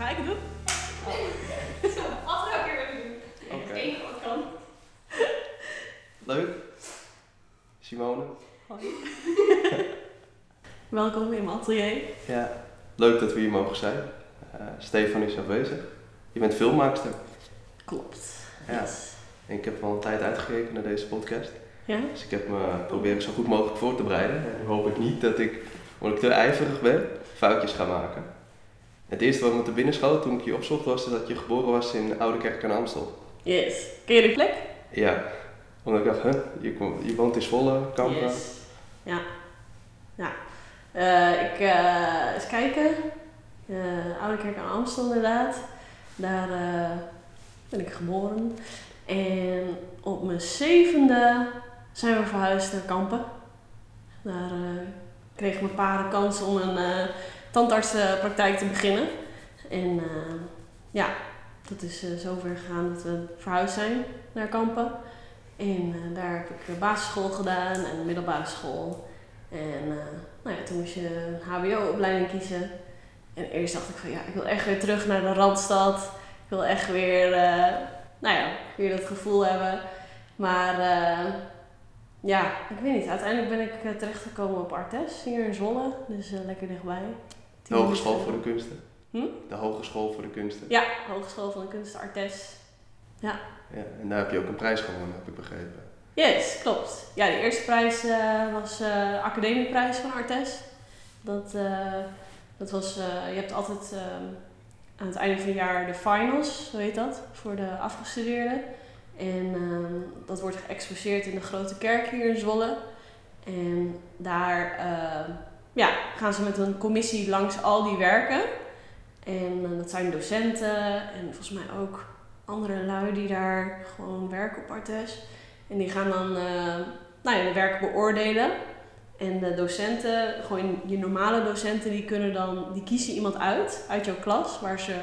Ga ik het doen? Altijd elke keer willen doen. Oké. Het enige wat kan. Leuk. Simone. Hoi. Welkom in mijn atelier. Ja. Leuk dat we hier mogen zijn. Eh, Stefan is afwezig. Je bent filmmaakster. Klopt. Ja. Yes. En ik heb al een tijd uitgekeken naar deze podcast. Ja? Dus ik heb me proberen zo goed mogelijk voor te bereiden. En nu hoop ik niet dat ik, omdat ik te ijverig ben, foutjes ga maken. Het eerste wat me te binnen schoot toen ik je opzocht was dat je geboren was in Oude Kerk aan Amstel. Yes. Ken je die plek? Ja. Omdat ik dacht, huh, je, je woont in Zwolle, Kampen. Yes. Ja. Ja. Eh, ik, eh eens kijken. Eh Oude Kerk aan Amstel inderdaad. Daar ben ik geboren. En op mijn zevende zijn we verhuisd naar Kampen. Daar kreeg mijn pa de kans om een eh, tandartsenpraktijk te beginnen. En eh, ja, dat is eh, zover gegaan dat we verhuisd zijn naar Kampen. En eh, daar heb ik eh, basisschool gedaan en middelbare school. En eh, nou ja, toen moest je een HBO-opleiding kiezen. En eerst dacht ik van ja, ik wil echt weer terug naar de Randstad. Ik wil echt weer, eh, nou ja, weer dat gevoel hebben. Maar eh, ja, ik weet niet. Uiteindelijk ben ik eh, terechtgekomen op Artes hier in Zwolle. Dus eh, lekker dichtbij. De Hogeschool voor de Kunsten. Hm? De Hogeschool voor de Kunsten. Ja, Hogeschool van de Kunsten Artes. Ja, en daar heb je ook een prijs gewonnen, heb ik begrepen. Yes, klopt. Ja, de eerste prijs eh, was eh, de academieprijs van Artes. Dat, eh, dat was, eh, je hebt altijd ehm, aan het einde van het jaar de finals, zo heet dat, voor de afgestudeerden. En ehm, dat wordt geëxposeerd in de Grote Kerk hier in Zwolle. En daar ehm, ja, gaan ze met een commissie langs al die werken. En eh, dat zijn docenten en volgens mij ook andere lui die daar gewoon werken op Artes. En die gaan dan eh, nou ja, de werken beoordelen. En de docenten, gewoon je normale docenten, die kunnen dan, die kiezen iemand uit, uit jouw klas, waar ze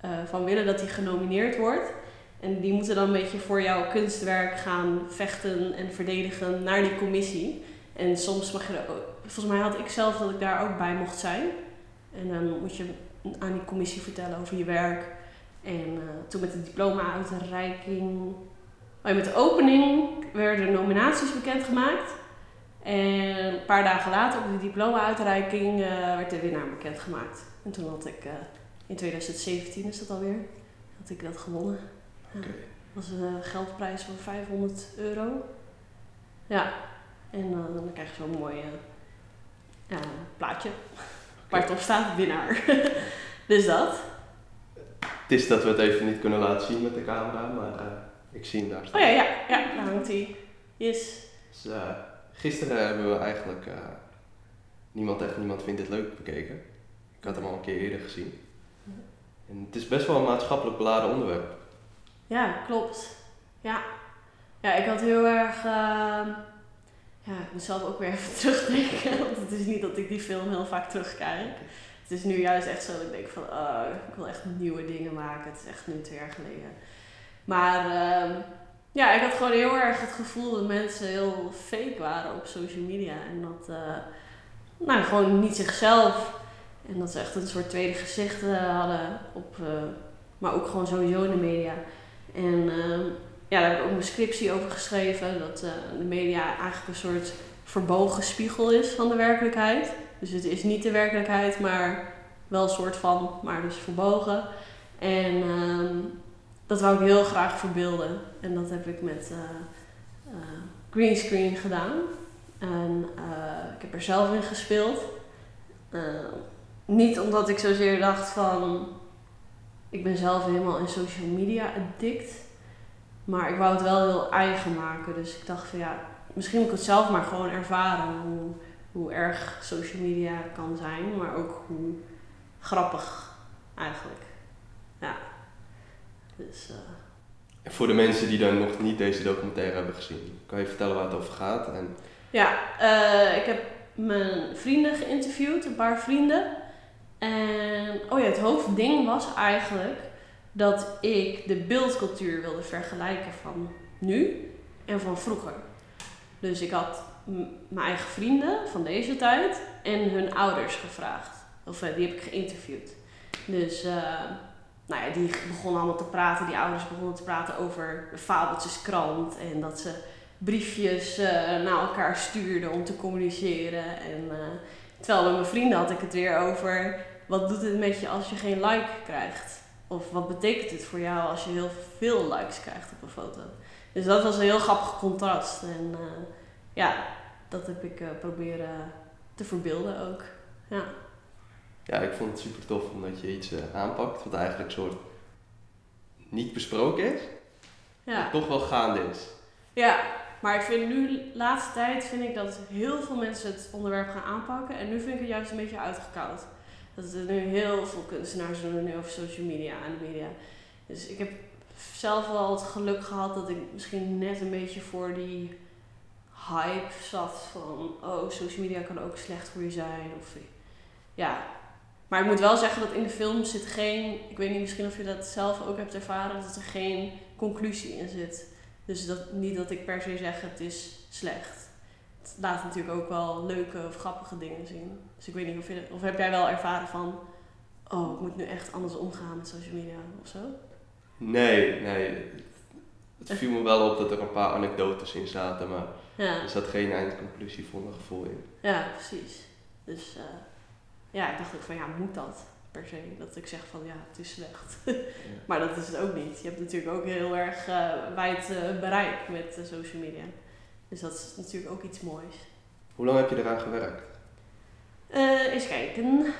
eh, van willen dat die genomineerd wordt. En die moeten dan een beetje voor jouw kunstwerk gaan vechten en verdedigen naar die commissie. En soms mag je er ook, volgens mij had ik zelf dat ik daar ook bij mocht zijn. En dan moet je aan die commissie vertellen over je werk. En eh, toen met de diploma-uitreiking Oh, met de opening werden de nominaties bekendgemaakt. En een paar dagen later, op de diploma-uitreiking, eh, werd de winnaar bekendgemaakt. En toen had ik, eh, in 2017 is dat alweer, had ik dat gewonnen. Ja. Dat was een geldprijs van 500 euro. Ja, en dan krijg je zo'n mooi ja, plaatje waar het op staat, winnaar. dus dat. Het is dat we het even niet kunnen laten zien met de camera, maar eh, ik zie hem daar staan. Oh ja, ja, ja daar hangt hij. Yes. Dus, eh, gisteren hebben we eigenlijk Niemand echt Niemand Vindt Dit Leuk bekeken. Ik had hem al een keer eerder gezien. En het is best wel een maatschappelijk beladen onderwerp. Ja, klopt. Ja. Ja, ik had heel erg... ehm, ja, ik moet zelf ook weer even terugdenken. Want het is niet dat ik die film heel vaak terugkijk. Het is nu juist echt zo dat ik denk van... oh, ik wil echt nieuwe dingen maken. Het is echt nu twee jaar geleden. Maar ehm, ja, ik had gewoon heel erg het gevoel dat mensen heel fake waren op social media. En dat... eh, nou, gewoon niet zichzelf. En dat ze echt een soort tweede gezicht eh, hadden. Op, eh, maar ook gewoon sowieso in de media. En ehm, ja, daar heb ik ook mijn scriptie over geschreven. Dat eh, de media eigenlijk een soort verbogen spiegel is van de werkelijkheid. Dus het is niet de werkelijkheid, maar wel een soort van, maar dus verbogen. En ehm, dat wou ik heel graag verbeelden. En dat heb ik met eh eh, greenscreen gedaan. En ik heb er zelf in gespeeld. Niet omdat ik zozeer dacht van... Ik ben zelf helemaal in social media addict. Maar ik wou het wel heel eigen maken. Dus ik dacht van ja, misschien moet ik het zelf maar gewoon ervaren. Hoe, hoe erg social media kan zijn. Maar ook hoe grappig eigenlijk. Ja. Dus... eh, En voor de mensen die dan nog niet deze documentaire hebben gezien, kan je vertellen waar het over gaat? En Ja, eh, ik heb mijn vrienden geïnterviewd, een paar vrienden. En oh ja, het hoofdding was eigenlijk dat ik de beeldcultuur wilde vergelijken van nu en van vroeger. Dus ik had mijn eigen vrienden van deze tijd en hun ouders gevraagd. Of eh, die heb ik geïnterviewd. Dus, uh, nou ja, die begonnen allemaal te praten, die ouders begonnen te praten over de fabeltjeskrant en dat ze briefjes uh, naar elkaar stuurden om te communiceren. En, terwijl met mijn vrienden had ik het weer over wat doet het met je als je geen like krijgt? Of wat betekent het voor jou als je heel veel likes krijgt op een foto? Dus dat was een heel grappig contrast. En uh, ja, dat heb ik uh, proberen te verbeelden ook. Ja. ja, ik vond het super tof omdat je iets uh, aanpakt wat eigenlijk soort niet besproken is, ja. maar toch wel gaande is. Ja, maar ik vind nu, laatste tijd, vind ik dat heel veel mensen het onderwerp gaan aanpakken. En nu vind ik het juist een beetje uitgekoud. Dat er nu heel veel kunstenaars doen nu over social media en media. Dus ik heb zelf wel het geluk gehad dat ik misschien net een beetje voor die hype zat van oh, social media kan ook slecht voor je zijn. Of, ja. Maar ik moet wel zeggen dat in de film zit geen, ik weet niet misschien of je dat zelf ook hebt ervaren, dat er geen conclusie in zit. Dus dat, niet dat ik per se zeg het is slecht. Het laat natuurlijk ook wel leuke of grappige dingen zien. Dus ik weet niet of, je, of heb jij wel ervaren van, oh, ik moet nu echt anders omgaan met social media of zo? Nee, nee. Het viel me wel op dat er een paar anekdotes in zaten, maar ja. er zat geen eindconclusie voor mijn gevoel in. Ja, precies. Dus uh, ja, ik dacht ook van ja, moet dat per se? Dat ik zeg van ja, het is slecht. ja. maar dat is het ook niet. Je hebt natuurlijk ook heel erg uh, wijd uh, bereik met social media. Dus dat is natuurlijk ook iets moois. Hoe lang heb je eraan gewerkt? Uh, eens kijken.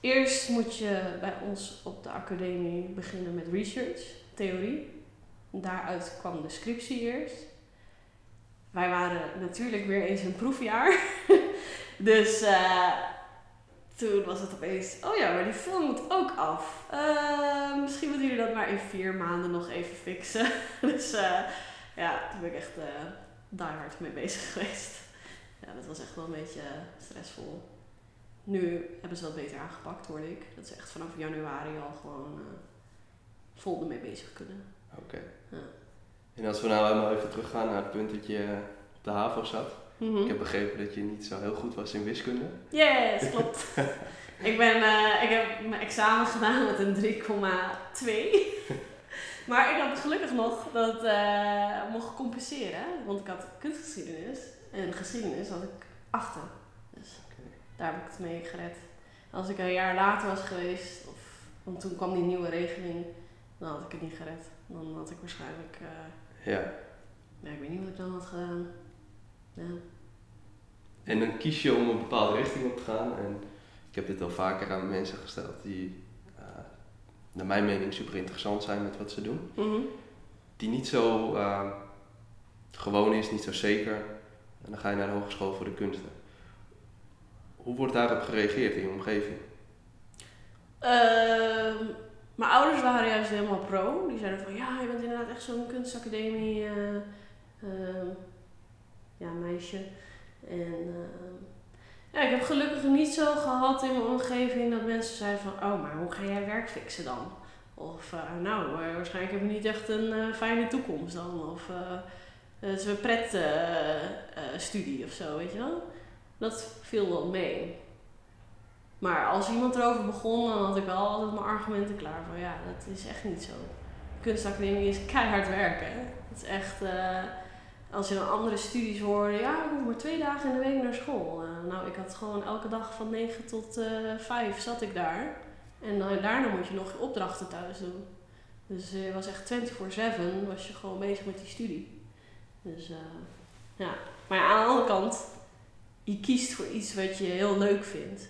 Eerst moet je bij ons op de academie beginnen met research, theorie. Daaruit kwam de scriptie eerst. Wij waren natuurlijk weer eens een proefjaar. dus uh, toen was het opeens, oh ja, maar die film moet ook af. Uh, misschien moeten jullie dat maar in vier maanden nog even fixen. dus uh, ja, toen ben ik echt die hard mee bezig geweest. Ja, dat was echt wel een beetje stressvol. Nu hebben ze dat beter aangepakt, hoorde ik. Dat ze echt vanaf januari al gewoon uh, vol ermee bezig kunnen. Oké. Ja. En als we nou helemaal even teruggaan naar het punt dat je op de HAVO zat. Mm -hmm. Ik heb begrepen dat je niet zo heel goed was in wiskunde. Yes, klopt. ik, ben, uh, ik heb mijn examen gedaan met een 3,2. maar ik had gelukkig nog dat uh, mocht compenseren. Want ik had kunstgeschiedenis. En geschiedenis had ik achter. Dus daar heb ik het mee gered. Als ik een jaar later was geweest, of, want toen kwam die nieuwe regeling, dan had ik het niet gered. Dan had ik waarschijnlijk. Uh, ja. Ja, ik weet niet wat ik dan had gedaan. Ja. En dan kies je om een bepaalde richting op te gaan. En ik heb dit al vaker aan mensen gesteld die, uh, naar mijn mening, super interessant zijn met wat ze doen. Mm -hmm. Die niet zo uh, gewoon is, niet zo zeker. En dan ga je naar de Hogeschool voor de Kunsten. Hoe wordt daarop gereageerd in je omgeving? Uh, mijn ouders waren juist helemaal pro. Die zeiden van ja, je bent inderdaad echt zo'n kunstacademie uh, uh, ja, meisje. En ehm, ja, ik heb gelukkig niet zo gehad in mijn omgeving dat mensen zeiden van oh, maar hoe ga jij werk fixen dan? Of eh, nou, eh, waarschijnlijk heb je niet echt een fijne toekomst dan. Of het is een pretstudie of zo, weet je wel. Dat viel wel mee. Maar als iemand erover begon, dan had ik wel altijd mijn argumenten klaar van ja, dat is echt niet zo. Kunstacademie is keihard werken. Het is echt, als je dan andere studies hoorde, ja, ik moet maar twee dagen in de week naar school. Nou, ik had gewoon elke dag van 9 tot uh, 5 zat ik daar. En dan, daarna moet je nog je opdrachten thuis doen. Dus je was echt 24-7 was je gewoon bezig met die studie. Dus ja, maar ja, aan de andere kant, je kiest voor iets wat je heel leuk vindt.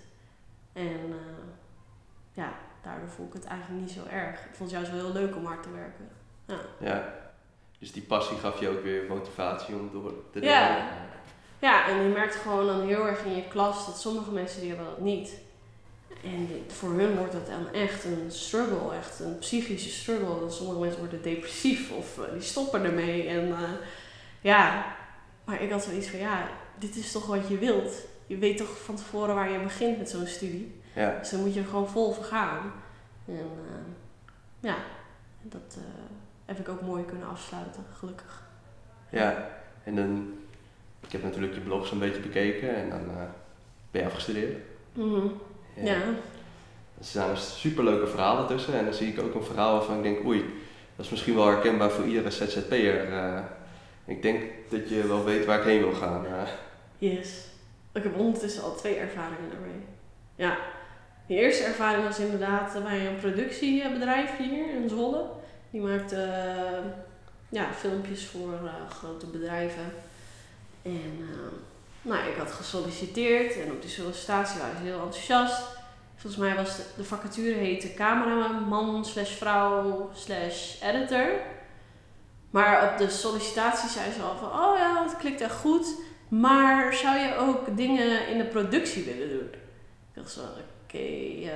En uh, ja, daardoor voel ik het eigenlijk niet zo erg. Ik vond het juist wel heel leuk om hard te werken. Ja. ja. Dus die passie gaf je ook weer motivatie om door te doen. Ja. ja, en je merkt gewoon dan heel erg in je klas dat sommige mensen die hebben dat niet. En voor hun wordt het dan echt een struggle, echt een psychische struggle. Dat sommige mensen worden depressief of uh, die stoppen ermee. En uh, ja, maar ik had zoiets van ja, dit is toch wat je wilt. Je weet toch van tevoren waar je begint met zo'n studie. Ja. Dus dan moet je er gewoon vol voor gaan. En uh, ja, dat uh, heb ik ook mooi kunnen afsluiten, gelukkig. Ja, en dan, ik heb natuurlijk je blog zo'n beetje bekeken en dan uh, ben je afgestudeerd. Mm -hmm. ja. ja. Er staan superleuke verhalen tussen en dan zie ik ook een verhaal waarvan ik denk, oei, dat is misschien wel herkenbaar voor iedere ZZP'er. Ik denk dat je wel weet waar ik heen wil gaan. Yes. Ik heb ondertussen al twee ervaringen daarmee. Ja. De eerste ervaring was inderdaad bij een productiebedrijf hier in Zwolle. Die maakte uh, ja, filmpjes voor grote bedrijven. En nou, ik had gesolliciteerd en op die sollicitatie waren ze heel enthousiast. Volgens mij was de, de vacature heette cameraman slash vrouw slash editor. Maar op de sollicitatie zei ze al van, oh ja, het klikt echt goed. Maar zou je ook dingen in de productie willen doen? Ik dacht oké,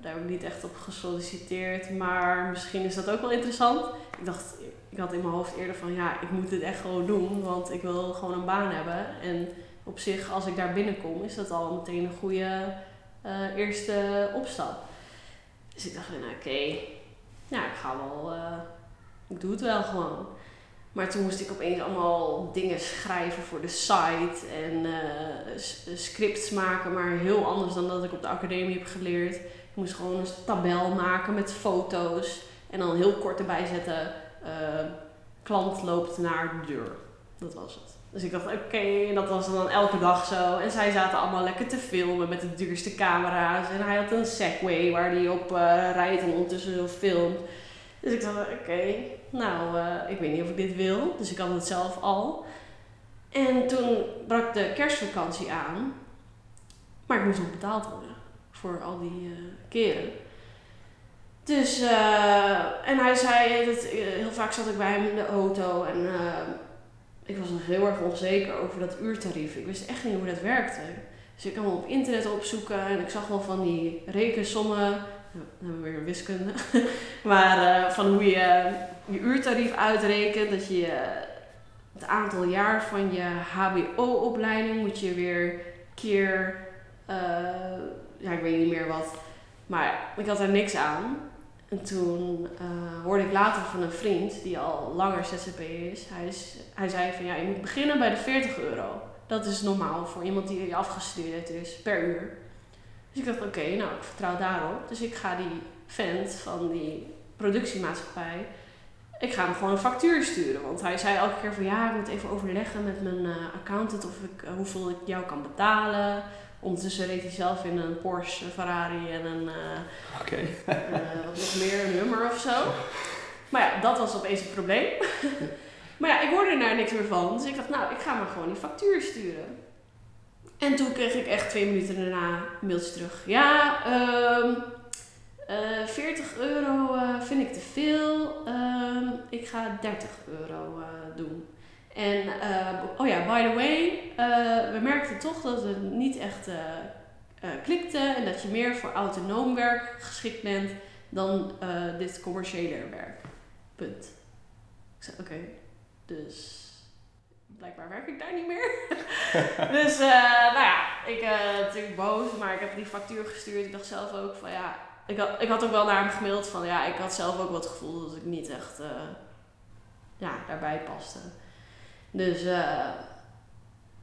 daar heb ik niet echt op gesolliciteerd. Maar misschien is dat ook wel interessant. Ik dacht, ik had in mijn hoofd eerder van, ja, ik moet dit echt gewoon doen. Want ik wil gewoon een baan hebben. En op zich, als ik daar binnenkom, is dat al meteen een goede uh, eerste opstap. Dus ik dacht, nou oké, ja, ik ga wel, uh, ik doe het wel gewoon. Maar toen moest ik opeens allemaal dingen schrijven voor de site en uh, scripts maken, maar heel anders dan dat ik op de academie heb geleerd. Ik moest gewoon een tabel maken met foto's en dan heel kort erbij zetten: klant loopt naar de deur. Dat was het. Dus ik dacht, oké, en dat was dan elke dag zo. En zij zaten allemaal lekker te filmen met de duurste camera's. En hij had een Segway waar hij op uh, rijdt en ondertussen zo filmt. Dus ik dacht, oké, nou, uh, ik weet niet of ik dit wil. Dus ik had het zelf al. En toen brak de kerstvakantie aan. Maar ik moest nog betaald worden voor al die uh, keren. Dus, en hij zei, dat, heel vaak zat ik bij hem in de auto en ik was nog heel erg onzeker over dat uurtarief. Ik wist echt niet hoe dat werkte. Dus ik kwam op internet opzoeken en ik zag wel van die rekensommen. Dan hebben we weer wiskunde. maar uh, van hoe je je uurtarief uitrekent. Dat je het aantal jaar van je HBO-opleiding moet je weer keer. Ja, ik weet niet meer wat. Maar ik had er niks aan. En toen uh, hoorde ik later van een vriend die al langer ZZP is. Hij, is. hij zei van ja, je moet beginnen bij de 40 euro. Dat is normaal voor iemand die afgestudeerd is per uur. Dus ik dacht oké, nou ik vertrouw daarop. Dus ik ga die vent van die productiemaatschappij, ik ga hem gewoon een factuur sturen. Want hij zei elke keer van ja, ik moet even overleggen met mijn uh, accountant of ik, uh, hoeveel ik jou kan betalen. Ondertussen reed hij zelf in een Porsche, Ferrari en een. Uh, okay. uh, wat nog meer, een nummer of zo. Maar ja, dat was opeens het probleem. maar ja, ik hoorde er niks meer van. Dus ik dacht, nou, ik ga maar gewoon die factuur sturen. En toen kreeg ik echt twee minuten daarna een mailtje terug. Ja, um, uh, 40 euro vind ik te veel. Um, ik ga 30 euro doen. En, oh ja, by the way, we merkten toch dat het niet echt klikte en dat je meer voor autonoom werk geschikt bent dan dit commerciële werk. Punt. Ik zei, oké, dus blijkbaar werk ik daar niet meer. dus, nou ja, ik ben natuurlijk boos, maar ik heb die factuur gestuurd. Ik dacht zelf ook van, ja, ik had, ik had ook wel naar hem gemaild van, ja, ik had zelf ook wat gevoel dat ik niet echt, ja, daarbij paste. Dus uh,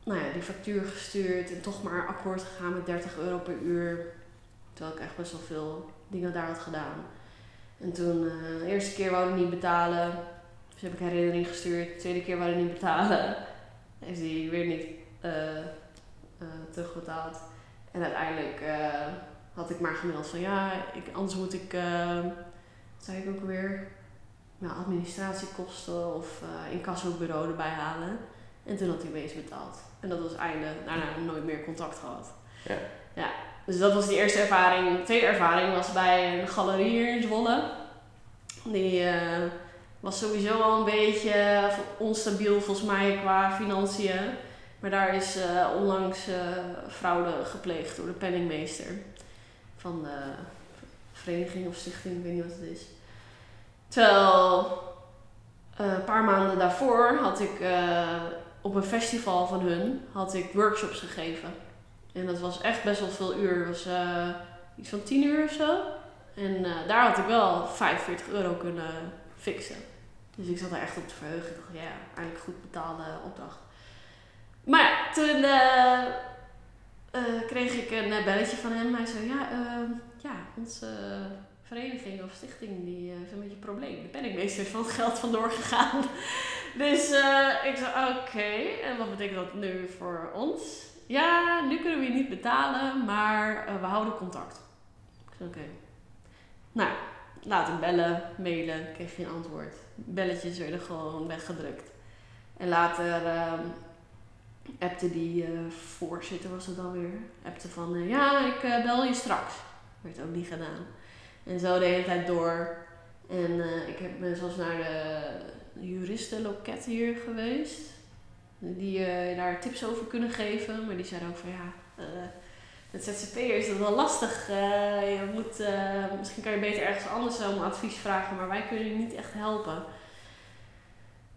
nou ja, die factuur gestuurd en toch maar akkoord gegaan met 30 euro per uur. Terwijl ik echt best wel veel dingen daar had gedaan. En toen, uh, de eerste keer wou ik niet betalen. Dus heb ik herinnering gestuurd. De tweede keer ik niet betalen. Heeft hij weer niet uh, terugbetaald. En uiteindelijk had ik maar gemeld van ja, ik, anders moet ik, wat zei ik ook weer, nou, administratiekosten of incassobureau erbij halen. En toen had hij opeens betaald. En dat was het einde. Daarna nooit meer contact gehad. Ja. ja. Dus dat was die eerste ervaring. De tweede ervaring was bij een galerie hier in Zwolle. Die was sowieso al een beetje onstabiel volgens mij qua financiën. Maar daar is uh, onlangs fraude gepleegd door de penningmeester. Van de vereniging of stichting, ik weet niet wat het is. Terwijl een paar maanden daarvoor had ik op een festival van hun had ik workshops gegeven. En dat was echt best wel veel uur. Dat was iets van 10 uur of zo. En daar had ik wel 45 euro kunnen fixen. Dus ik zat er echt op te verheugen. Ik dacht, ja, eigenlijk goed betaalde opdracht. Maar toen kreeg ik een eh, belletje van hem. Hij zei, ja, ehm, ja onze vereniging of stichting die heeft een beetje een probleem. De penningmeester is van het geld vandoor gegaan. dus ik zei, oké, en wat betekent dat nu voor ons? Ja, nu kunnen we je niet betalen, maar we houden contact. Ik zei, oké. Nou, laten bellen, mailen, kreeg geen antwoord. Belletjes werden gewoon weggedrukt. En later uh, appte die uh, voorzitter, was het dan weer, appte van uh, ja, ik uh, bel je straks. Werd ook niet gedaan. En zo de hele tijd door. En ik heb, ben zelfs naar de juristenloket hier geweest. Die daar tips over kunnen geven. Maar die zeiden ook van ja, met ZZP'er is dat wel lastig. je moet, misschien kan je beter ergens anders om advies vragen. Maar wij kunnen je niet echt helpen.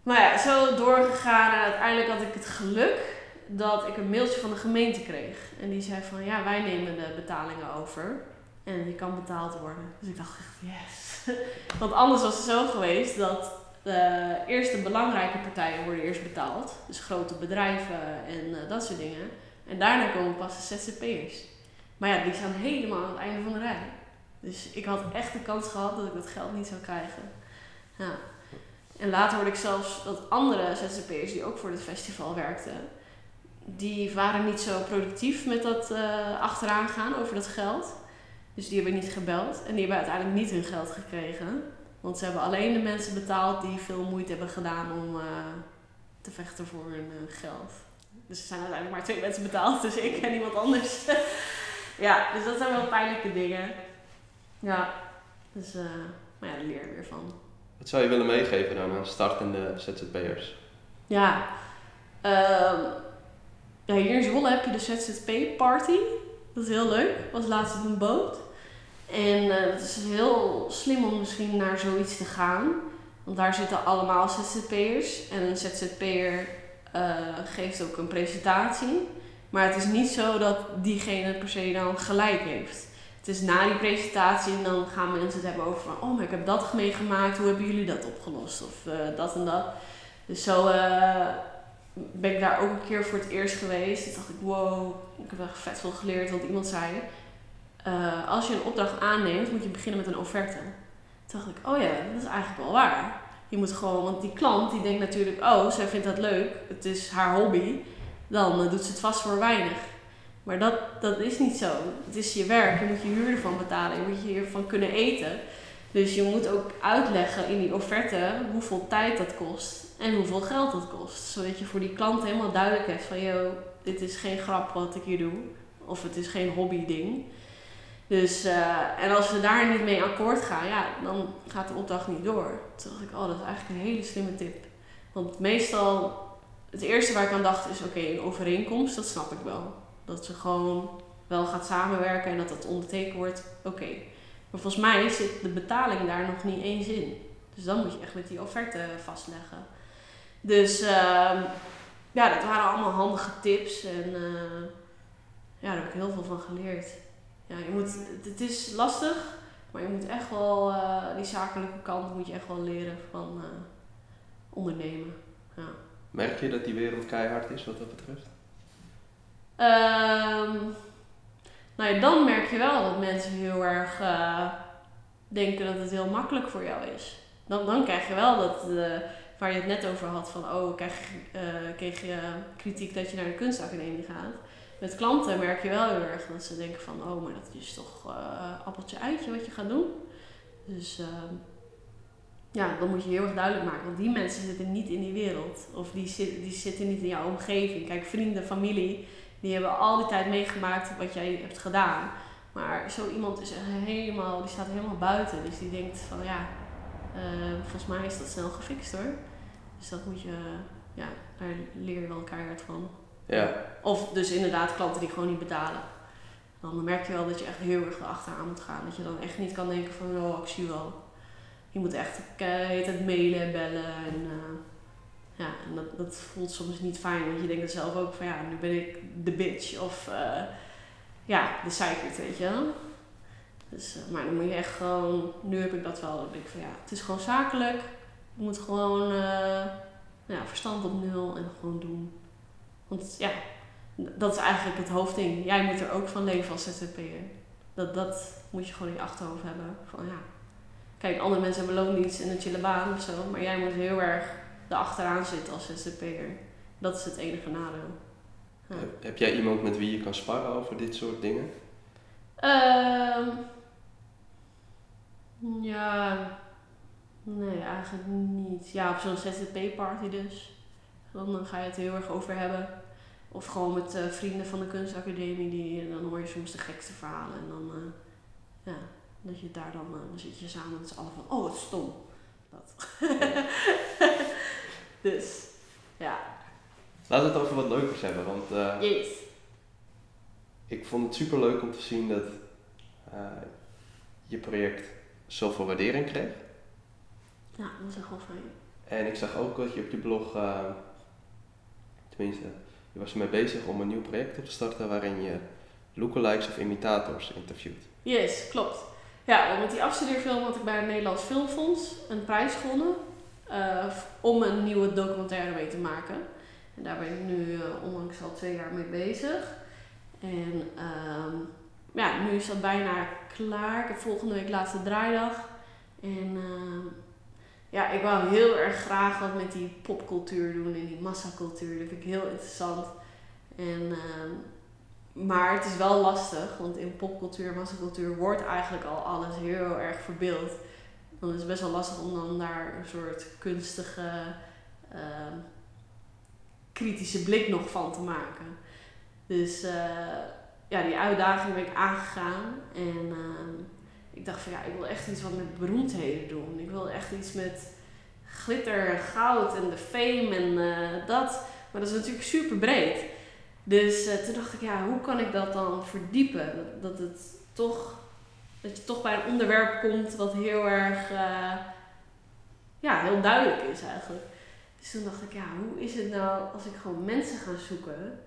Maar ja, zo doorgegaan en uiteindelijk had ik het geluk dat ik een mailtje van de gemeente kreeg. En die zei van ja, wij nemen de betalingen over. En die kan betaald worden. Dus ik dacht echt yes. Want anders was het zo geweest dat de eerste belangrijke partijen worden eerst betaald. Dus grote bedrijven en dat soort dingen. En daarna komen pas de ZZP'ers. Maar ja, die staan helemaal aan het einde van de rij. Dus ik had echt de kans gehad dat ik dat geld niet zou krijgen. Ja. En later hoorde ik zelfs dat andere ZZP'ers die ook voor het festival werkten, die waren niet zo productief met dat uh, achteraan gaan over dat geld. Dus die hebben niet gebeld en die hebben uiteindelijk niet hun geld gekregen. Want ze hebben alleen de mensen betaald die veel moeite hebben gedaan om uh, te vechten voor hun uh, geld. Dus er zijn uiteindelijk maar twee mensen betaald, dus ik en iemand anders. ja, dus dat zijn wel pijnlijke dingen. Ja, dus, maar ja, daar leer je weer van. Wat zou je willen meegeven dan aan startende ZZP'ers? Ja, uh, ja, hier in Zwolle heb je de ZZP-party. Dat is heel leuk. was laatst op een boot. En uh, het is heel slim om misschien naar zoiets te gaan. Want daar zitten allemaal ZZP'ers. En een ZZP'er uh, geeft ook een presentatie. Maar het is niet zo dat diegene per se dan gelijk heeft. Het is na die presentatie en dan gaan mensen het hebben over van... Oh, maar ik heb dat meegemaakt. Hoe hebben jullie dat opgelost? Of uh, dat en dat. Dus zo ben ik daar ook een keer voor het eerst geweest. Toen dacht ik, wow, ik heb echt vet veel geleerd. Want iemand zei, als je een opdracht aanneemt, moet je beginnen met een offerte. Toen dacht ik, oh ja, dat is eigenlijk wel waar. Je moet gewoon, want die klant die denkt natuurlijk, oh, zij vindt dat leuk. Het is haar hobby. Dan uh, doet ze het vast voor weinig. Maar dat, dat is niet zo. Het is je werk. Je moet je huur ervan betalen. Je moet je hiervan kunnen eten. Dus je moet ook uitleggen in die offerte hoeveel tijd dat kost en hoeveel geld dat kost. Zodat je voor die klant helemaal duidelijk hebt van, yo, dit is geen grap wat ik hier doe. Of het is geen hobby ding. Dus, uh, en als we daar niet mee akkoord gaan, ja, dan gaat de opdracht niet door. Toen dacht ik, oh, dat is eigenlijk een hele slimme tip. Want meestal, het eerste waar ik aan dacht is, oké, een overeenkomst, dat snap ik wel. Dat ze gewoon wel gaat samenwerken en dat dat ondertekend wordt, oké. Maar volgens mij zit de betaling daar nog niet eens in. Dus dan moet je echt met die offerte vastleggen. Dus uh, ja, dat waren allemaal handige tips. En uh, ja, daar heb ik heel veel van geleerd. Ja, je moet, het is lastig, maar je moet echt wel, uh, die zakelijke kant moet je echt wel leren van uh, ondernemen. Ja. Merk je dat die wereld keihard is wat dat betreft? Um, nou ja, dan merk je wel dat mensen heel erg uh, denken dat het heel makkelijk voor jou is. Dan, dan krijg je wel dat, waar je het net over had, van oh, krijg, kreeg je kritiek dat je naar de kunstacademie gaat. Met klanten merk je wel heel erg dat ze denken van oh, maar dat is toch appeltje uitje wat je gaat doen. Dus ehm, ja, dan moet je heel erg duidelijk maken, want die mensen zitten niet in die wereld. Of die, die zitten niet in jouw omgeving. Kijk, vrienden, familie, die hebben al die tijd meegemaakt wat jij hebt gedaan. Maar zo iemand is helemaal, die staat helemaal buiten. Dus die denkt van ja, uh, volgens mij is dat snel gefixt hoor. Dus dat moet je, ja, daar leer je wel keihard van. Ja. Of dus inderdaad klanten die gewoon niet betalen. Dan merk je wel dat je echt heel erg achteraan moet gaan. Dat je dan echt niet kan denken van oh, ik zie wel. Je moet echt het mailen en bellen en uh, ja, en dat, dat voelt soms niet fijn, want je denkt er zelf ook van ja, nu ben ik de bitch of uh, ja, de zeikert, weet je wel. Dus, uh, maar dan moet je echt gewoon, nu heb ik dat wel, dan denk ik van ja, het is gewoon zakelijk. Je moet gewoon ja, verstand op nul en gewoon doen. Want ja, dat is eigenlijk het hoofdding. Jij moet er ook van leven als ZZP'er. Dat, dat moet je gewoon in je achterhoofd hebben. Van, ja. Kijk, andere mensen hebben loondienst en een chille baan of zo. Maar jij moet heel erg erachteraan zitten als ZZP'er. Dat is het enige nadeel. Ja. Heb, heb jij iemand met wie je kan sparren over dit soort dingen? Ehm ja, nee, eigenlijk niet. Ja, op zo'n ZZP-party dus. Dan, dan ga je het heel erg over hebben. Of gewoon met eh, vrienden van de kunstacademie, die, dan hoor je soms de gekste verhalen. En dan, eh, ja, dat je daar dan, eh, dan zit je samen met z'n allen van, oh wat stom. Dat. dus, ja. Laten we het over wat leukers hebben, want Yes. ik vond het super leuk om te zien dat je project zoveel waardering kreeg. Ja, dat is echt wel fijn. En ik zag ook dat je op je blog, tenminste, je was ermee bezig om een nieuw project op te starten waarin je lookalikes of imitators interviewt. Yes, klopt. Ja, met die afstudeerfilm had ik bij het Nederlands Filmfonds een prijs gewonnen eh, om een nieuwe documentaire mee te maken. En daar ben ik nu eh, onlangs al twee jaar mee bezig. En ehm, ja, nu is dat bijna klaar. Ik heb volgende week laatste draaidag. En ehm, ja, ik wou heel erg graag wat met die popcultuur doen en die massacultuur. Dat vind ik heel interessant. En ehm, maar het is wel lastig, want in popcultuur en massacultuur wordt eigenlijk al alles heel erg verbeeld. Dan is het best wel lastig om dan daar een soort kunstige, ehm, kritische blik nog van te maken. Dus eh, ja, die uitdaging ben ik aangegaan. En ehm, ik dacht van ja, ik wil echt iets wat met beroemdheden doen. Ik wil echt iets met glitter en goud en de fame en eh, dat. Maar dat is natuurlijk super breed. Dus eh, toen dacht ik, ja, hoe kan ik dat dan verdiepen? Dat, het toch, dat je toch bij een onderwerp komt wat heel erg, eh, ja, heel duidelijk is eigenlijk. Dus toen dacht ik, ja, hoe is het nou als ik gewoon mensen ga zoeken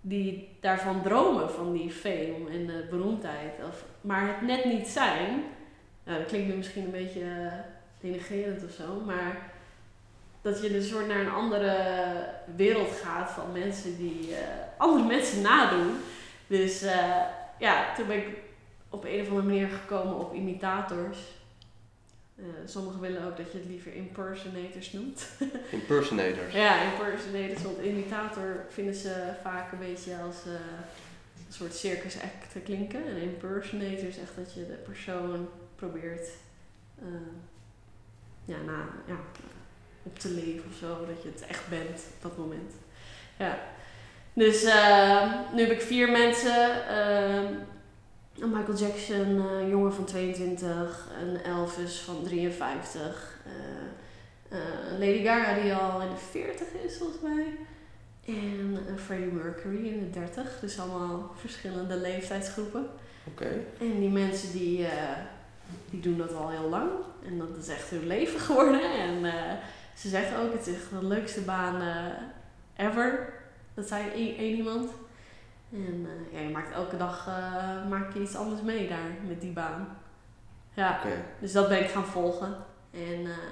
die daarvan dromen, van die fame en de beroemdheid, of, maar het net niet zijn. Nou, dat klinkt nu misschien een beetje uh, denigrerend of zo, maar dat je dus soort naar een andere wereld gaat van mensen die eh, andere mensen nadoen. Dus eh, ja, toen ben ik op een of andere manier gekomen op imitators. Eh, sommigen willen ook dat je het liever impersonators noemt. Impersonators. ja, impersonators, want imitator vinden ze vaak een beetje als eh, een soort circus act te klinken. En impersonator is echt dat je de persoon probeert eh, ja, na, ja, op te leven of zo. Dat je het echt bent op dat moment. Ja. Dus nu heb ik vier mensen. Eh, een Michael Jackson, eh, een jongen van 22. Een Elvis van 53. eh, eh, Lady Gaga die al in de 40 is volgens mij. En een Freddie Mercury in de 30. Dus allemaal verschillende leeftijdsgroepen. Oké. En die mensen die, eh, die doen dat al heel lang. En dat is echt hun leven geworden. En eh, ze zegt ook, het is echt de leukste baan eh, ever. Dat zei één iemand. En eh, ja, je maakt elke dag eh, maak je iets anders mee daar met die baan. Ja, dus dat ben ik gaan volgen. En eh,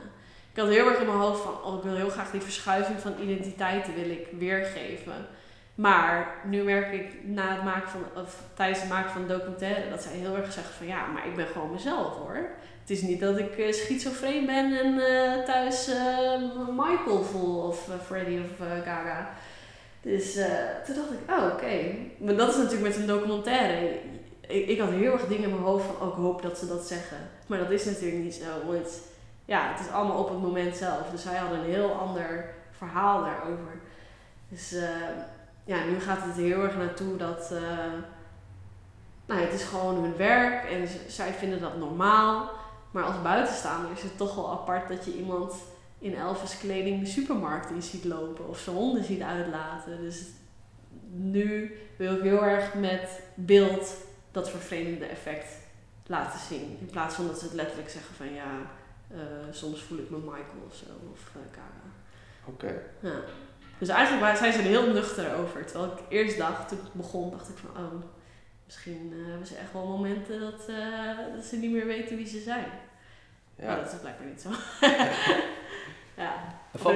ik had heel erg in mijn hoofd van, oh, ik wil heel graag die verschuiving van identiteiten wil ik weergeven. Maar nu merk ik na het maken van, of tijdens het maken van de documentaire, dat zij heel erg zegt van ja, maar ik ben gewoon mezelf hoor. Het is niet dat ik schizofreen ben en thuis Michael voel of Freddy of Gaga. Dus uh, toen dacht ik, oh oké. Maar dat is natuurlijk met een documentaire. Ik, ik had heel erg dingen in mijn hoofd van, oh ik hoop dat ze dat zeggen. Maar dat is natuurlijk niet zo, want ja, het is allemaal op het moment zelf. Dus zij hadden een heel ander verhaal daarover. Dus uh, ja, nu gaat het heel erg naartoe dat, uh, nou het is gewoon hun werk en zij vinden dat normaal. Maar als buitenstaander is het toch wel apart dat je iemand in Elvis kleding de supermarkt in ziet lopen of zijn honden ziet uitlaten. Dus nu wil ik heel erg met beeld dat vervreemdende effect laten zien. In plaats van dat ze het letterlijk zeggen van ja, uh, soms voel ik me Michael of zo of uh. Oké. Okay. Ja. Dus eigenlijk zijn ze er heel nuchter over. Terwijl ik eerst dacht, toen ik begon, dacht ik van oh, misschien uh, hebben ze echt wel momenten dat, dat ze niet meer weten wie ze zijn. Ja. Maar dat is blijkbaar niet zo. ja. Van,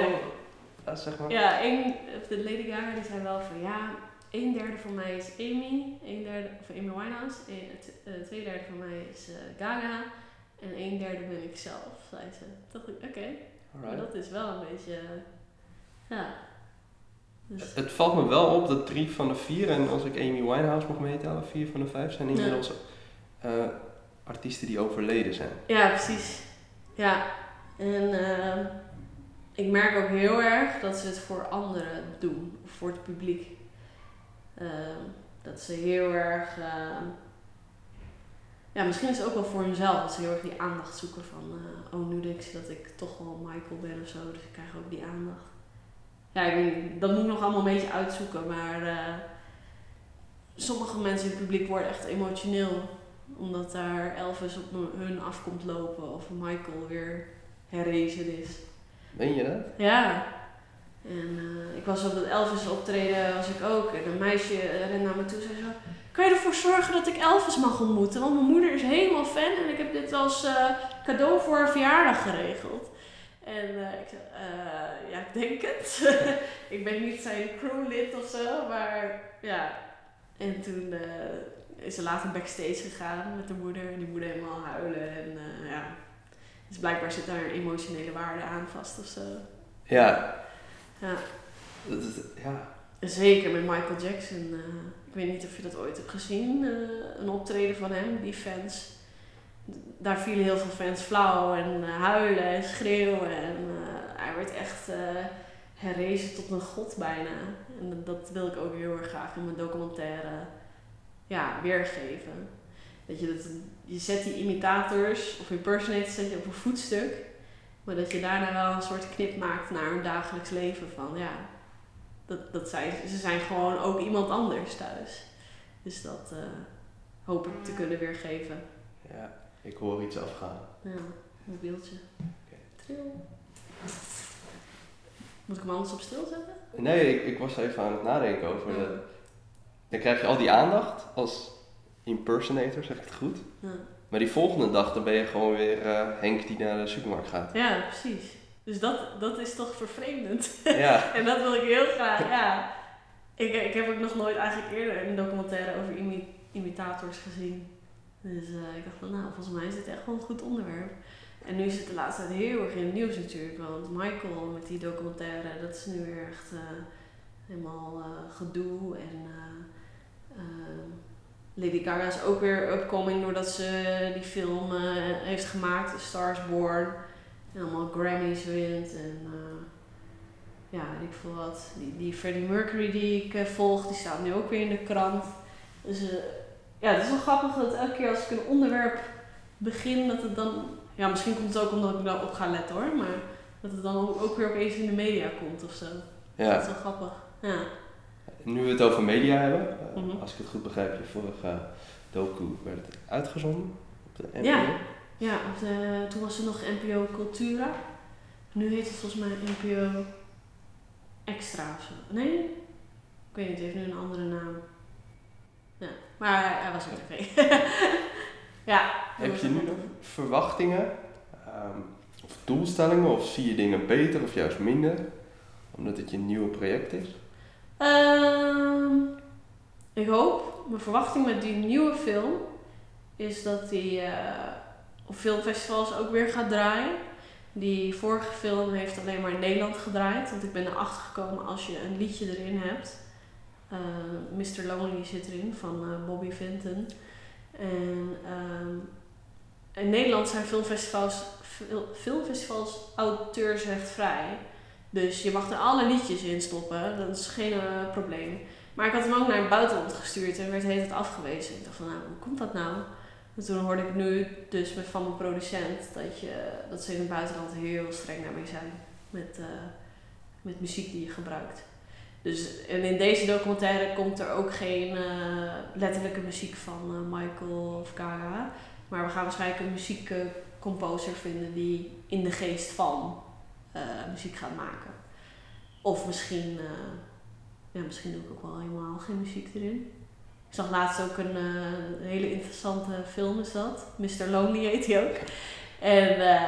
ja, zeg maar. Ja, één, de Lady Gaga die zei wel van ja, een derde van mij is Amy, een derde, of Amy Winehouse, een, eh, twee derde van mij is eh, Gaga en een derde ben ik zelf, zei ze. Dacht ik, oké, maar dat is wel een beetje, ja. Dus, Het valt me wel op dat drie van de vier, en als ik Amy Winehouse mag meetellen, vier van de vijf zijn inmiddels eh, artiesten die overleden zijn. ja, precies. Ja, en ehm, ik merk ook heel erg dat ze het voor anderen doen, voor het publiek. Ehm, dat ze heel erg, ehm, ja, misschien is het ook wel voor hunzelf, dat ze heel erg die aandacht zoeken van, eh, oh nu denk ik dat ik toch wel Michael ben of zo, dus ik krijg ook die aandacht. Ja, ik weet dat moet ik nog allemaal een beetje uitzoeken, maar eh, sommige mensen in het publiek worden echt emotioneel, omdat daar Elvis op hun af komt lopen of Michael weer herrezen is. Meen je dat? Ja. En eh, ik was op dat Elvis optreden, was ik ook. En een meisje eh, rende naar me toe en zei zo... Kan je ervoor zorgen dat ik Elvis mag ontmoeten? Want mijn moeder is helemaal fan en ik heb dit als eh, cadeau voor haar verjaardag geregeld. En ik zei, ja, ik denk het. ik ben niet zijn crewlid of zo, maar ja. En toen is ze later backstage gegaan met de moeder. En die moeder helemaal huilen. En ja, dus blijkbaar zit daar een emotionele waarde aan vast of zo. Ja. Ja. Dat is, ja. Zeker met Michael Jackson. eh, ik weet niet of je dat ooit hebt gezien. eh, een optreden van hem, die fans. Daar vielen heel veel fans flauw en eh, huilen en schreeuwen. En hij werd echt herrezen tot een god bijna. En dat- dat wil ik ook heel erg graag in mijn documentaire ja, weergeven. Dat je, dat, je zet die imitators of impersonators zet je op een voetstuk. Maar dat je daarna wel een soort knip maakt naar hun dagelijks leven. Van ja, dat, dat zijn, ze zijn gewoon ook iemand anders thuis. Dus dat eh, hoop ik te kunnen weergeven. ja, ik hoor iets afgaan. Ja, mobieltje. Oké. Tril. Moet ik hem anders op stil zetten? Nee, ik, ik was even aan het nadenken over Ja. dat. Dan krijg je al die aandacht als impersonator, zeg ik het goed. Ja. Maar die volgende dag dan ben je gewoon weer eh, Henk die naar de supermarkt gaat. ja, precies. Dus dat, dat is toch vervreemdend. Ja, En dat wil ik heel graag, ja. Ik, ik heb ook nog nooit eigenlijk eerder een documentaire over imi- imitators gezien. Dus eh, ik dacht van, nou, volgens mij is dit echt wel een goed onderwerp. En nu is het de laatste tijd heel erg in het nieuws natuurlijk. Want Michael met die documentaire, dat is nu weer echt eh, helemaal gedoe. En Lady Gaga is ook weer upcoming doordat ze die film eh, heeft gemaakt, A Star is Born. En allemaal Grammys wint en... eh, ja, weet ik veel wat. Die, die Freddie Mercury die ik eh, volg, die staat nu ook weer in de krant. Dus ja, het is wel grappig dat elke keer als ik een onderwerp begin, dat het dan... Ja, misschien komt het ook omdat ik daarop ga letten hoor, maar dat het dan ook, weer opeens in de media komt of zo. Dat ja. is wel grappig. Ja. Nu we het over media hebben, eh, Mhm. als ik het goed begrijp, je vorige docu werd het uitgezonden op de NPO. Ja. Ja, op de, toen was er nog NPO Cultura. Nu heet het volgens mij NPO Extra of zo. Nee? Ik weet niet, het heeft nu een andere naam. Ja, maar hij was op tv. ja. Heb je nu nog verwachtingen ehm, of doelstellingen of zie je dingen beter of juist minder? Omdat het je nieuwe project is? Ehm, ik hoop, mijn verwachting met die nieuwe film is dat die eh, op filmfestivals ook weer gaat draaien. Die vorige film heeft alleen maar in Nederland gedraaid, want ik ben erachter gekomen als je een liedje erin hebt. eh, Mr. Lonely zit erin van eh, Bobby Vinton. En ehm, in Nederland zijn filmfestivals, fil- filmfestivals auteursrechtvrij. Dus je mag er alle liedjes in stoppen, dat is geen eh, probleem. Maar ik had hem ook naar het buitenland gestuurd en werd het afgewezen. Ik dacht van, nou, hoe komt dat nou? En toen hoorde ik nu dus van mijn producent dat, je, dat ze in het buitenland heel streng daarmee zijn. Met, eh, met muziek die je gebruikt. Dus, en in deze documentaire komt er ook geen eh, letterlijke muziek van Michael of Gaga. Maar we gaan waarschijnlijk een muziekcomposer vinden die in de geest van eh, muziek gaat maken. Of misschien, eh, ja, misschien doe ik ook wel helemaal geen muziek erin. Ik zag laatst ook een eh, hele interessante film is dat. Mr. Lonely heet hij ook. En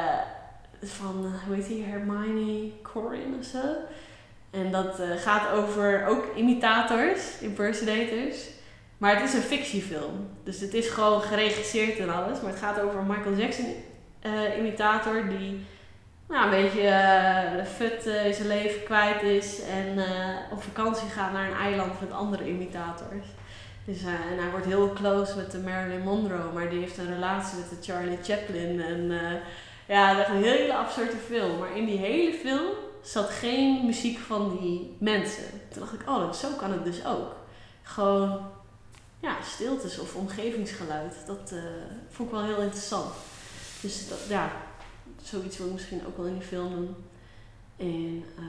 van, hoe heet die, Hermione Corrin of zo. En dat gaat over ook imitators, impersonators. Maar het is een fictiefilm. Dus het is gewoon geregisseerd en alles. Maar het gaat over een Michael Jackson imitator die nou, een beetje uh, fut in zijn leven kwijt is. En op vakantie gaat naar een eiland met andere imitators. Dus, en hij wordt heel close met de Marilyn Monroe. Maar die heeft een relatie met de Charlie Chaplin. En ja, dat is een hele absurde film. Maar in die hele film zat geen muziek van die mensen. Toen dacht ik, oh, zo kan het dus ook. Gewoon, ja, stiltes of omgevingsgeluid. Dat vond ik wel heel interessant. Dus dat, ja, zoiets wil ik misschien ook wel in die film doen. En uh,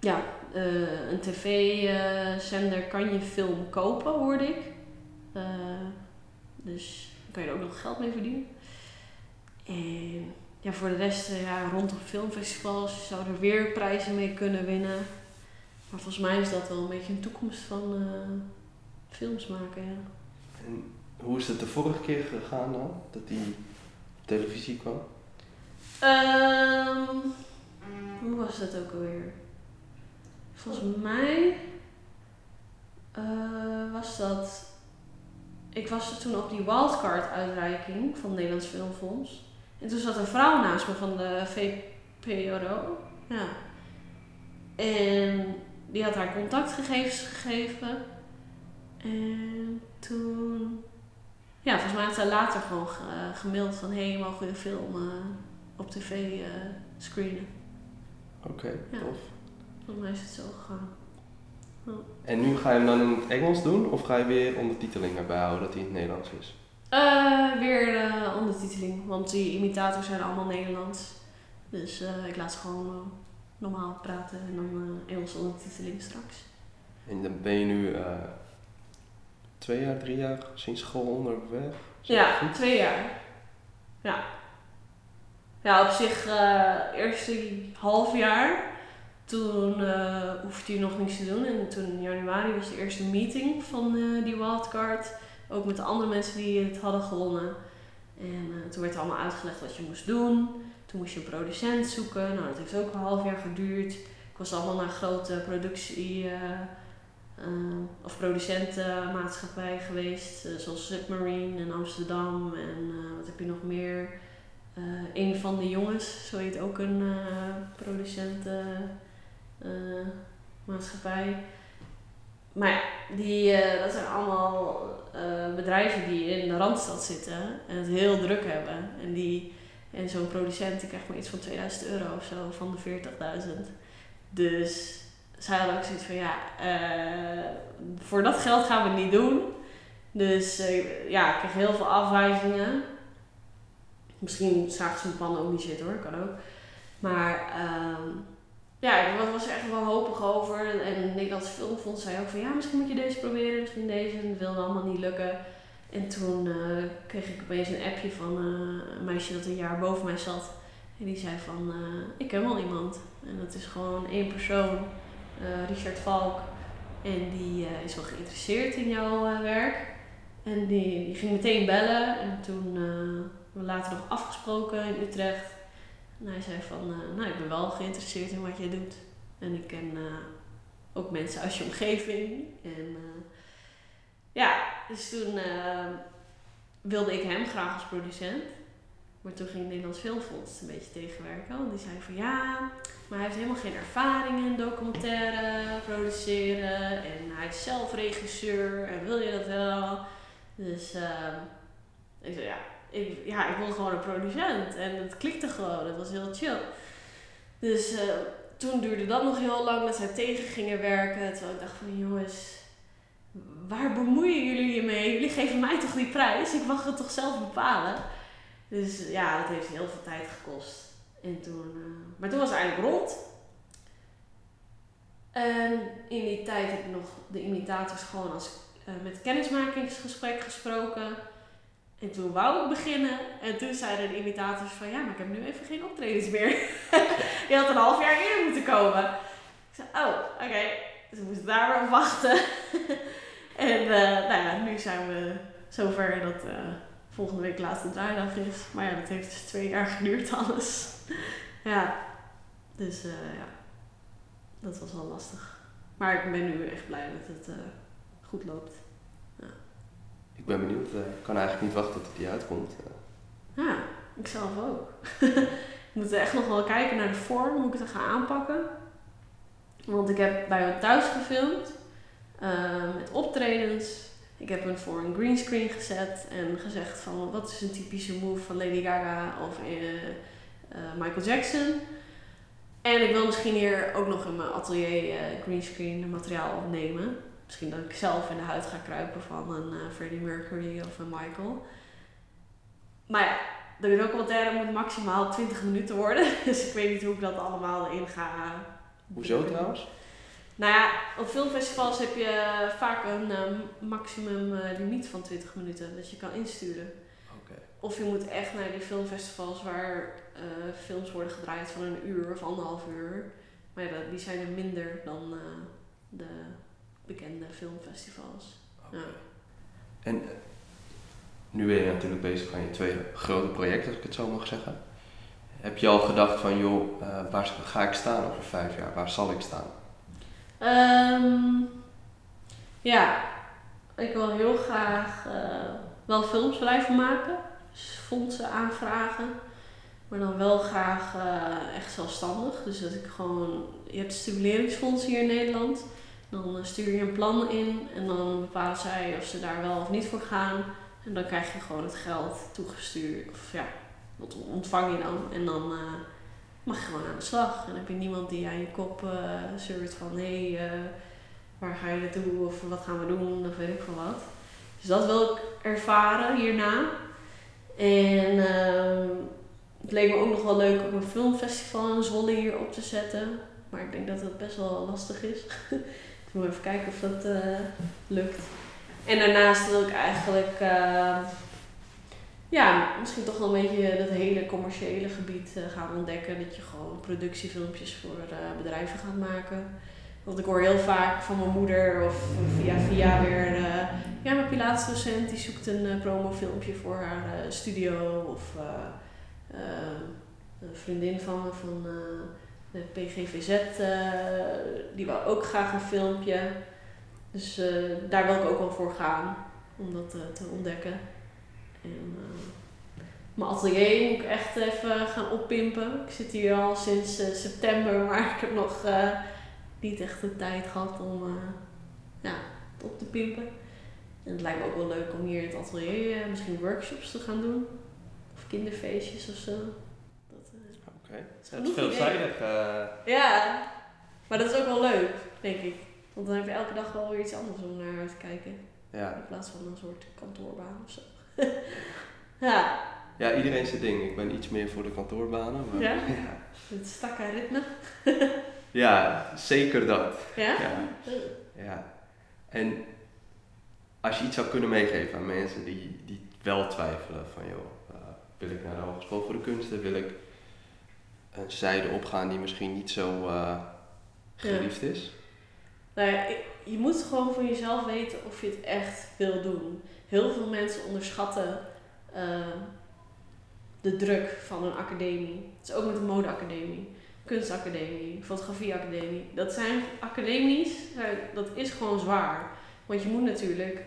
ja, uh, een tv-zender kan je film kopen, hoorde ik. Uh, dus kan je er ook nog geld mee verdienen. En ja, voor de rest, ja, rondom filmfestivals zou er weer prijzen mee kunnen winnen. Maar volgens mij is dat wel een beetje een toekomst van films maken. Ja. En hoe is het de vorige keer gegaan dan? Dat die televisie kwam? Um, hoe was dat ook alweer? Volgens mij uh, was dat. Ik was toen op die wildcard uitreiking van het Nederlands Filmfonds. En toen zat een vrouw naast me van de VPRO. Ja. En die had haar contactgegevens gegeven. En toen... Ja, volgens mij had zij later gewoon gemaild van... Hé, hey, mogen we een film uh, op tv uh, screenen? Oké, okay, ja. tof. Volgens mij is het zo gegaan. Ja. En nu ga je hem dan in het Engels doen? Of ga je weer ondertiteling erbij houden dat hij in het Nederlands is? Uh, weer de ondertiteling, want die imitators zijn allemaal Nederlands. Dus uh, ik laat ze gewoon uh, normaal praten en dan Engelse ondertiteling straks. En dan ben je nu twee jaar, drie jaar sinds school onderweg? Ja, twee jaar. Ja. Ja, op zich eerste half jaar. Toen hoefde je nog niks te doen. En toen in januari was de eerste meeting van die wildcard. Ook met de andere mensen die het hadden gewonnen. En uh, toen werd er allemaal uitgelegd wat je moest doen. Toen moest je een producent zoeken. Nou, dat heeft ook een half jaar geduurd. Ik was allemaal naar grote productie- uh, uh, of producentenmaatschappij geweest. zoals Submarine in Amsterdam. En wat heb je nog meer? een van de jongens, zo heet ook een producentenmaatschappij. Maar ja, die, dat zijn allemaal bedrijven die in de Randstad zitten en het heel druk hebben. En, die, en zo'n producent die krijgt maar iets van 2000 euro of zo van de 40.000. Dus zij hadden ook zoiets van ja, uh, voor dat geld gaan we niet doen. Dus ja, ik kreeg heel veel afwijzingen. Misschien zagen ze mijn pannen ook niet zitten hoor, kan ook. Maar uh, ja, ik was er echt wel hopig over. En het Nederlands Filmfonds zei ook van ja, misschien moet je deze proberen, misschien deze. En dat wilde allemaal niet lukken. En toen uh, kreeg ik opeens een appje van een meisje dat een jaar boven mij zat. En die zei van, ik ken wel iemand. En dat is gewoon één persoon, Richard Valk. En die is wel geïnteresseerd in jouw werk. En die, ging meteen bellen. En toen we later nog afgesproken in Utrecht. En hij zei van, nou ik ben wel geïnteresseerd in wat jij doet. En ik ken ook mensen uit je omgeving. En ja, dus toen wilde ik hem graag als producent. Maar toen ging het Nederlands Filmfonds een beetje tegenwerken. Want die zei van ja, maar hij heeft helemaal geen ervaring in documentaire produceren. En hij is zelf regisseur en wil je dat wel? Dus ik zei ja, ik, ja, ik wilde gewoon een producent. En het klikte gewoon. Het was heel chill. Dus uh, toen duurde dat nog heel lang dat zij tegen gingen werken. Terwijl ik dacht van jongens, waar bemoeien jullie je mee? Jullie geven mij toch die prijs? Ik mag het toch zelf bepalen? Dus ja, dat heeft heel veel tijd gekost. En toen, uh, maar toen was het eigenlijk rond. En in die tijd heb ik nog de imitators gewoon als, uh, met kennismakingsgesprek gesproken. En toen wou ik beginnen en toen zeiden de imitators van ja, maar ik heb nu even geen optredens meer. je had een half jaar eerder moeten komen. Ik zei, oh, oké. Dus we moesten daar wachten. en uh, nou ja, nu zijn we zover dat volgende week laatste draaidag is. Maar ja, dat heeft dus twee jaar geduurd alles. ja, dus uh, ja. dat was wel lastig. Maar ik ben nu echt blij dat het eh, goed loopt. Ik ben benieuwd. eh, ik kan eigenlijk niet wachten tot die uitkomt. Eh, Ja, ik zelf ook. ik moet echt nog wel kijken naar de vorm, hoe ik het ga aanpakken. Want ik heb bij me thuis gefilmd eh, met optredens. Ik heb hem voor een greenscreen gezet en gezegd van wat is een typische move van Lady Gaga of eh, eh, Michael Jackson. En ik wil misschien hier ook nog in mijn atelier eh, greenscreen materiaal opnemen. Misschien dat ik zelf in de huid ga kruipen van een Freddie Mercury of een Michael. Maar ja, de documentaire moet maximaal 20 minuten worden. Dus ik weet niet hoe ik dat allemaal erin ga. hoezo trouwens? Nou ja, op filmfestivals heb je vaak een eh, maximum eh, limiet van 20 minuten dat je kan insturen. Oké. Of je moet echt naar die filmfestivals waar eh, films worden gedraaid van een uur of anderhalf uur. Maar ja, die zijn er minder dan de bekende filmfestivals. Ja. En nu ben je natuurlijk bezig aan je twee grote projecten, als ik het zo mag zeggen. Heb je al gedacht van, joh, waar ga ik staan over vijf jaar? Waar zal ik staan? Ehm, ja, ik wil heel graag eh, wel films blijven maken. Dus fondsen aanvragen. Maar dan wel graag eh, echt zelfstandig. Dus dat ik gewoon... Je hebt stimuleringsfondsen hier in Nederland. Dan eh, stuur je een plan in. En dan bepalen zij of ze daar wel of niet voor gaan. En dan krijg je gewoon het geld toegestuurd. Of ja, dat ontvang je dan. En dan... mag je gewoon aan de slag. En dan heb je niemand die aan je kop eh zeurt van hé, eh, waar ga je naartoe of wat gaan we doen of weet ik veel wat. Dus dat wil ik ervaren hierna. En ehm, het leek me ook nog wel leuk om een filmfestival in Zwolle hier op te zetten. Maar ik denk dat dat best wel lastig is. dus moet even kijken of dat eh, lukt. En daarnaast wil ik eigenlijk eh, ja, misschien toch wel een beetje dat hele commerciële gebied eh, gaan ontdekken. Dat je gewoon productiefilmpjes voor eh, bedrijven gaat maken. Want ik hoor heel vaak van mijn moeder of via via weer... eh, ja, mijn Pilatesdocent die zoekt een promofilmpje voor haar studio. Of een vriendin van me van de PGVZ, die wil ook graag een filmpje. Dus daar wil ik ook wel voor gaan, om dat te ontdekken. En, eh, mijn atelier moet ik echt even gaan oppimpen. Ik zit hier al sinds eh, september, maar ik heb nog eh, niet echt de tijd gehad om ja, het op te pimpen. En het lijkt me ook wel leuk om hier in het atelier misschien workshops te gaan doen. Of kinderfeestjes of zo. Oké. Het genoeg is veelzijdig. ja, maar dat is ook wel leuk, denk ik. Want dan heb je elke dag wel weer iets anders om naar uit te kijken. ja. In plaats van een soort kantoorbaan of zo. ja, ja, iedereen zijn ding. Ik ben iets meer voor de kantoorbanen. Maar, Ja? ja. het stakke ritme. Ja, zeker dat. Ja? Ja. Ja. En als je iets zou kunnen meegeven aan mensen die, die wel twijfelen van joh, eh, wil ik naar de Hogeschool voor de Kunsten, wil ik een zijde opgaan die misschien niet zo eh, geliefd is. Nou ja, je moet gewoon voor jezelf weten of je het echt wil doen. Heel veel mensen onderschatten eh, de druk van een academie. Het is ook met de modeacademie, kunstacademie, fotografieacademie. Dat zijn academies, eh, dat is gewoon zwaar. Want je moet natuurlijk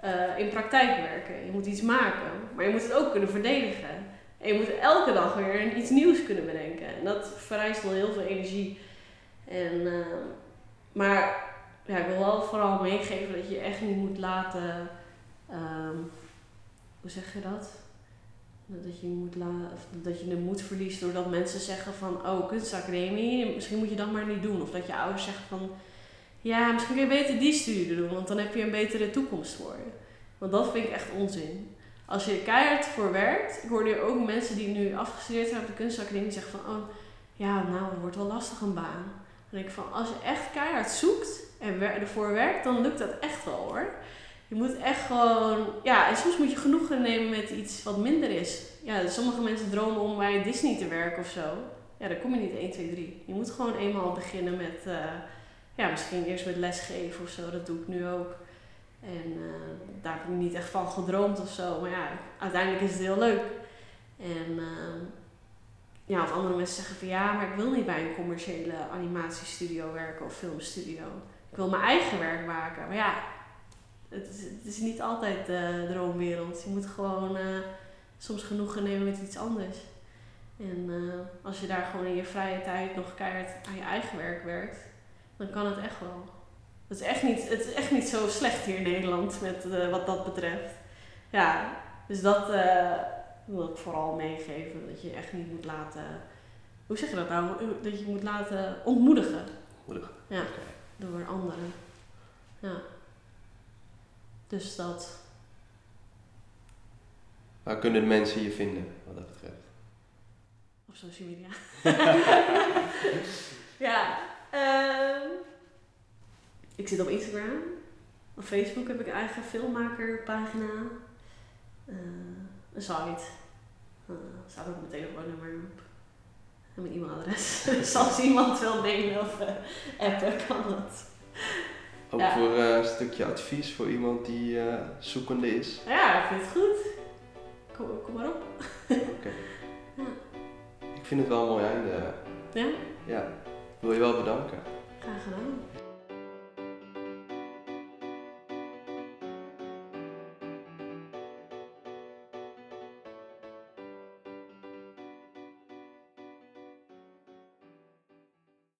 eh, in praktijk werken. Je moet iets maken, maar je moet het ook kunnen verdedigen. En je moet elke dag weer iets nieuws kunnen bedenken. En dat vereist wel heel veel energie. En, maar ja, ik wil wel vooral meegeven dat je echt niet moet laten. Ehm, hoe zeg je dat? Dat je, moet la dat je de moed verliest doordat mensen zeggen van oh, kunstacademie, misschien moet je dat maar niet doen. Of dat je ouders zeggen van ja, misschien kun je beter die studie doen, want dan heb je een betere toekomst voor je. Want dat vind ik echt onzin. Als je er keihard voor werkt, ik hoor nu ook mensen die nu afgestudeerd zijn op de kunstacademie zeggen van oh, ja, nou, het wordt wel lastig een baan. Dan denk ik van, als je echt keihard zoekt en ervoor werkt, dan lukt dat echt wel hoor. Je moet echt gewoon, ja, en soms moet je genoegen nemen met iets wat minder is. Ja, sommige mensen dromen om bij Disney te werken of zo. Ja, daar kom je niet 1, 2, 3. Je moet gewoon eenmaal beginnen met, eh, ja, misschien eerst met lesgeven of zo. Dat doe ik nu ook. En eh, daar heb ik niet echt van gedroomd of zo. Maar ja, uiteindelijk is het heel leuk. En eh, ja, of andere mensen zeggen van ja, maar ik wil niet bij een commerciële animatiestudio werken of filmstudio. Ik wil mijn eigen werk maken. Maar ja, het is, het is niet altijd de droomwereld. Je moet gewoon uh, soms genoegen nemen met iets anders. En uh, als je daar gewoon in je vrije tijd nog keihard aan je eigen werk werkt, dan kan het echt wel. Het is echt niet, het is echt niet zo slecht hier in Nederland met, uh, wat dat betreft. Ja, dus dat wil ik vooral meegeven. Dat je echt niet moet laten. Hoe zeg je dat nou? Dat je moet laten ontmoedigen. Ontmoedigen. Ja, door anderen. Ja. Dus dat. Waar kunnen mensen je vinden, wat dat betreft? Op social media. ja. Uh, ik zit op Instagram. Op Facebook heb ik een eigen filmmakerpagina. Uh, een site. Uh, staat ook mijn telefoonnummer op. En mijn e-mailadres. dus als iemand wil mailen of uh, appen, kan dat. Ook ja. voor uh, een stukje advies voor iemand die uh, zoekende is. Ja, ik vind het goed. Kom, kom maar op. Oké. Okay. Ja. Ik vind het wel een mooi einde. Ja? Ja. Wil je wel bedanken. Graag gedaan.